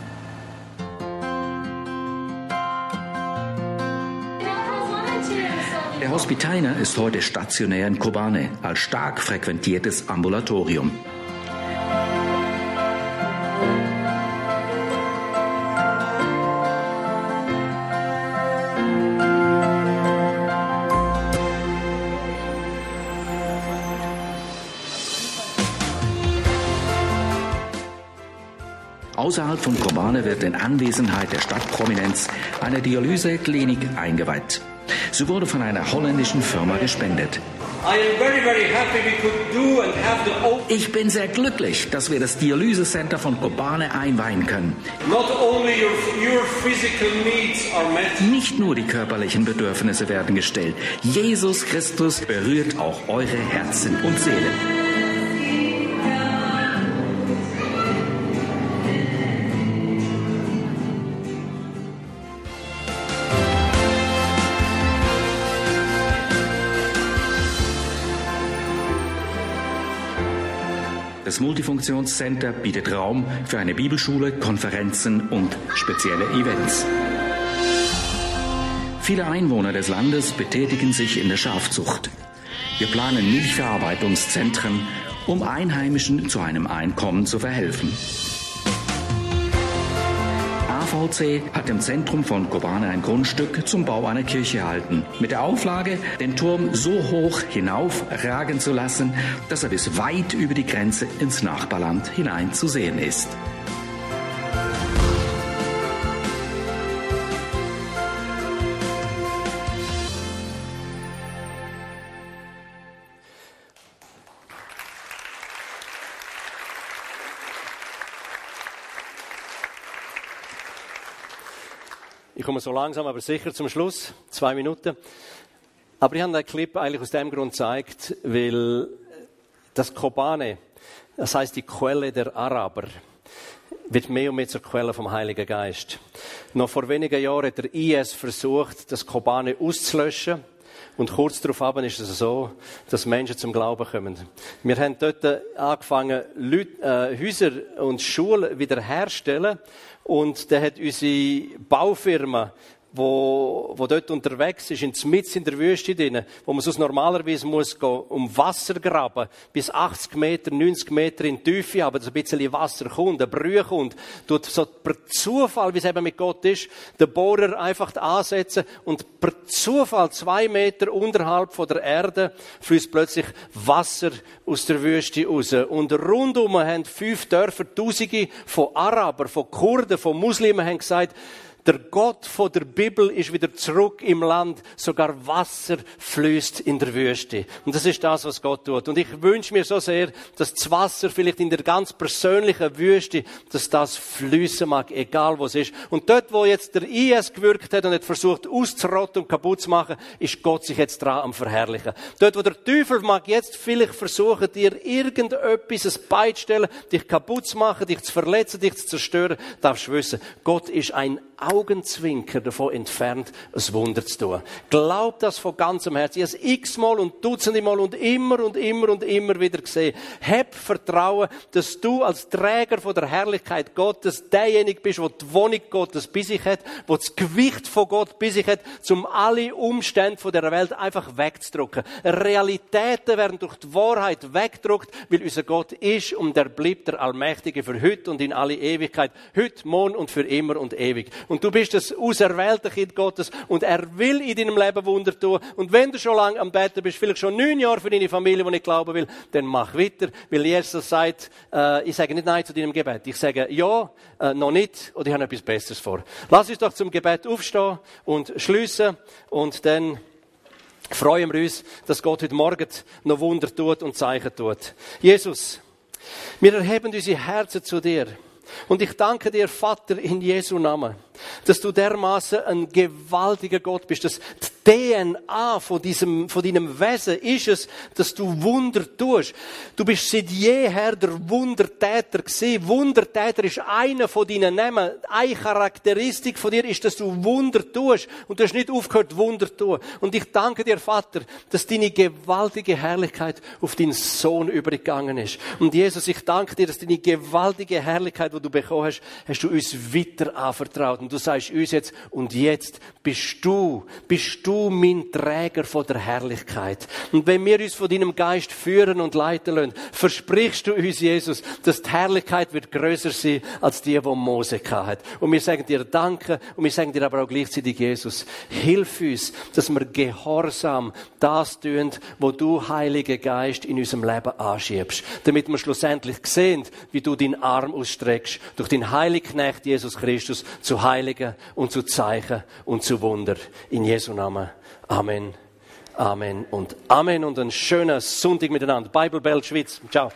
Der Hospitainer ist heute stationär in Kobane als stark frequentiertes Ambulatorium. Außerhalb von Kobane wird in Anwesenheit der Stadtprominenz eine Dialyseklinik eingeweiht. Sie wurde von einer holländischen Firma gespendet. Ich bin sehr glücklich, dass wir das Dialysecenter von Kobane einweihen können. Nicht nur die körperlichen Bedürfnisse werden gestellt. Jesus Christus berührt auch eure Herzen und Seelen. Das Multifunktionscenter bietet Raum für eine Bibelschule, Konferenzen und spezielle Events. Viele Einwohner des Landes betätigen sich in der Schafzucht. Wir planen Milchverarbeitungszentren, um Einheimischen zu einem Einkommen zu verhelfen. AVC hat im Zentrum von Kobane ein Grundstück zum Bau einer Kirche erhalten. Mit der Auflage, den Turm so hoch hinaufragen zu lassen, dass er bis weit über die Grenze ins Nachbarland hinein zu sehen ist. Komme so langsam, aber sicher zum Schluss. Zwei Minuten. Aber ich habe den Clip eigentlich aus dem Grund gezeigt, weil das Kobane, das heißt die Quelle der Araber, wird mehr und mehr zur Quelle vom Heiligen Geist. Noch vor wenigen Jahren hat der IS versucht, das Kobane auszulöschen. Und kurz darauf ist es so, dass Menschen zum Glauben kommen. Wir haben dort angefangen, Leute, äh, Häuser und Schulen wiederherzustellen. Und der hat unsere Baufirma wo, wo dort unterwegs ist, in Mitz in der Wüste drin, wo man sonst normalerweise muss gehen, um Wasser graben, bis 80 Meter, 90 Meter in die Tiefe, aber dass ein bisschen Wasser kommt, ein Brühe kommt, tut so per Zufall, wie es eben mit Gott ist, den Bohrer einfach ansetzen und per Zufall zwei Meter unterhalb von der Erde fließt plötzlich Wasser aus der Wüste raus. Und rundum haben fünf Dörfer, Tausende von Arabern, von Kurden, von Muslimen haben gesagt, der Gott von der Bibel ist wieder zurück im Land. Sogar Wasser fließt in der Wüste. Und das ist das, was Gott tut. Und ich wünsche mir so sehr, dass das Wasser vielleicht in der ganz persönlichen Wüste, dass das fließen mag, egal wo es ist. Und dort, wo jetzt der IS gewirkt hat und hat versucht auszurotten und kaputt zu machen, ist Gott sich jetzt dran am Verherrlichen. Dort, wo der Teufel mag jetzt vielleicht versuchen, dir irgendetwas ein beizustellen, dich kaputt zu machen, dich zu verletzen, dich zu zerstören, darfst du wissen, Gott ist ein Augenzwinker davon entfernt, ein Wunder zu tun. Glaub das von ganzem Herzen. Ich habe es x-mal und dutzende Mal und immer und immer und immer wieder gesehen. Hab Vertrauen, dass du als Träger von der Herrlichkeit Gottes derjenige bist, der die Wohnung Gottes bei sich hat, der das Gewicht von Gott bei sich hat, um alle Umstände von der Welt einfach wegzudrücken. Realitäten werden durch die Wahrheit weggedruckt, weil unser Gott ist und der bleibt der Allmächtige für heute und in alle Ewigkeit. Heute, morgen und für immer und ewig. Und Du bist das auserwählte Kind Gottes und er will in deinem Leben Wunder tun. Und wenn du schon lange am Betten bist, vielleicht schon neun Jahre für deine Familie, die nicht glauben will, dann mach weiter, weil Jesus sagt, äh, ich sage nicht Nein zu deinem Gebet. Ich sage Ja, äh, noch nicht, oder ich habe etwas Besseres vor. Lass uns doch zum Gebet aufstehen und schließen und dann freuen wir uns, dass Gott heute Morgen noch Wunder tut und Zeichen tut. Jesus, wir erheben unsere Herzen zu dir. Und ich danke dir, Vater, in Jesu Namen, dass du dermaßen ein gewaltiger Gott bist, dass DNA von diesem, von deinem Wesen ist es, dass du Wunder tust. Du bist seit jeher der Wundertäter gewesen. Wundertäter ist einer von deinen Namen. Eine Charakteristik von dir ist, dass du Wunder tust. Und du hast nicht aufgehört, Wunder zu tun. Und ich danke dir, Vater, dass deine gewaltige Herrlichkeit auf deinen Sohn übergegangen ist. Und Jesus, ich danke dir, dass deine gewaltige Herrlichkeit, die du bekommen hast, hast du uns weiter anvertraut. Und du sagst uns jetzt, und jetzt bist du, bist du du mein Träger von der Herrlichkeit. Und wenn wir uns von deinem Geist führen und leiten lassen, versprichst du uns, Jesus, dass die Herrlichkeit wird größer sein als die, die Mose hat. Und wir sagen dir Danke und wir sagen dir aber auch gleichzeitig, Jesus, hilf uns, dass wir gehorsam das tun, wo du, Heiliger Geist, in unserem Leben anschiebst. Damit wir schlussendlich sehen, wie du deinen Arm ausstreckst, durch den Heiligen Knecht Jesus Christus zu Heiligen und zu Zeichen und zu Wunder. In Jesu Namen. Amen, Amen und Amen und ein schöner Sonntag miteinander. Bible Bell Schweiz. Ciao.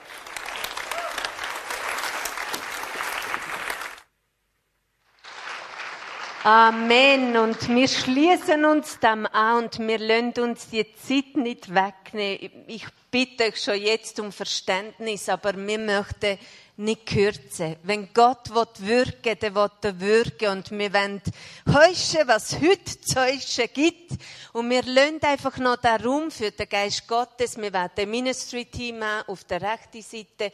Amen. Und wir schließen uns dem an und wir lassen uns die Zeit nicht wegnehmen. Ich bitte euch schon jetzt um Verständnis, aber wir möchten nicht kürzen. Wenn Gott wirken will, dann will er wirken. Und wir wollen heuschen, was heute zu heuschen gibt. Und wir lassen einfach noch den Raum für den Geist Gottes. Wir werden ein Ministry-Team auf der rechten Seite.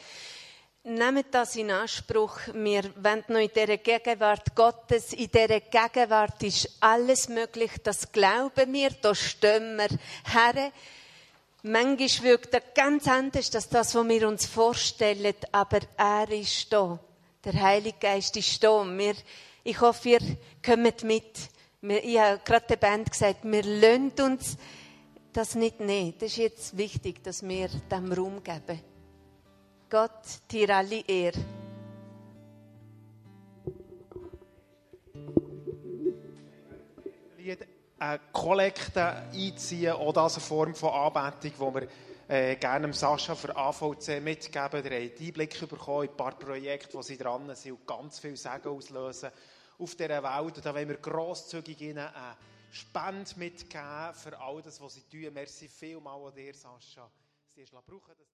Nehmt das in Anspruch. Wir wollen noch in dieser Gegenwart Gottes. In dieser Gegenwart ist alles möglich. Das glauben wir. Da stehen wir her. Manchmal wirkt er ganz anders als das, was wir uns vorstellen, aber er ist da. Der Heilige Geist ist da. Wir, ich hoffe, ihr kommt mit. Ich habe gerade der Band gesagt, wir lassen uns das nicht nehmen. Das ist jetzt wichtig, dass wir dem Raum geben. Gott, dir alle Ehre. eine Kollekte einziehen oder als eine Form von Anbetung, wo wir äh, gerne Sascha für AVC mitgeben. Der hat Einblick bekommen in ein paar Projekte, wo sie dran sind und ganz viel Sagen auslösen auf dieser Welt. Und da wollen wir grosszügig ihnen eine Spende mitgeben für all das, was sie tun. Merci vielmals an dir, Sascha. Sie brauchen das.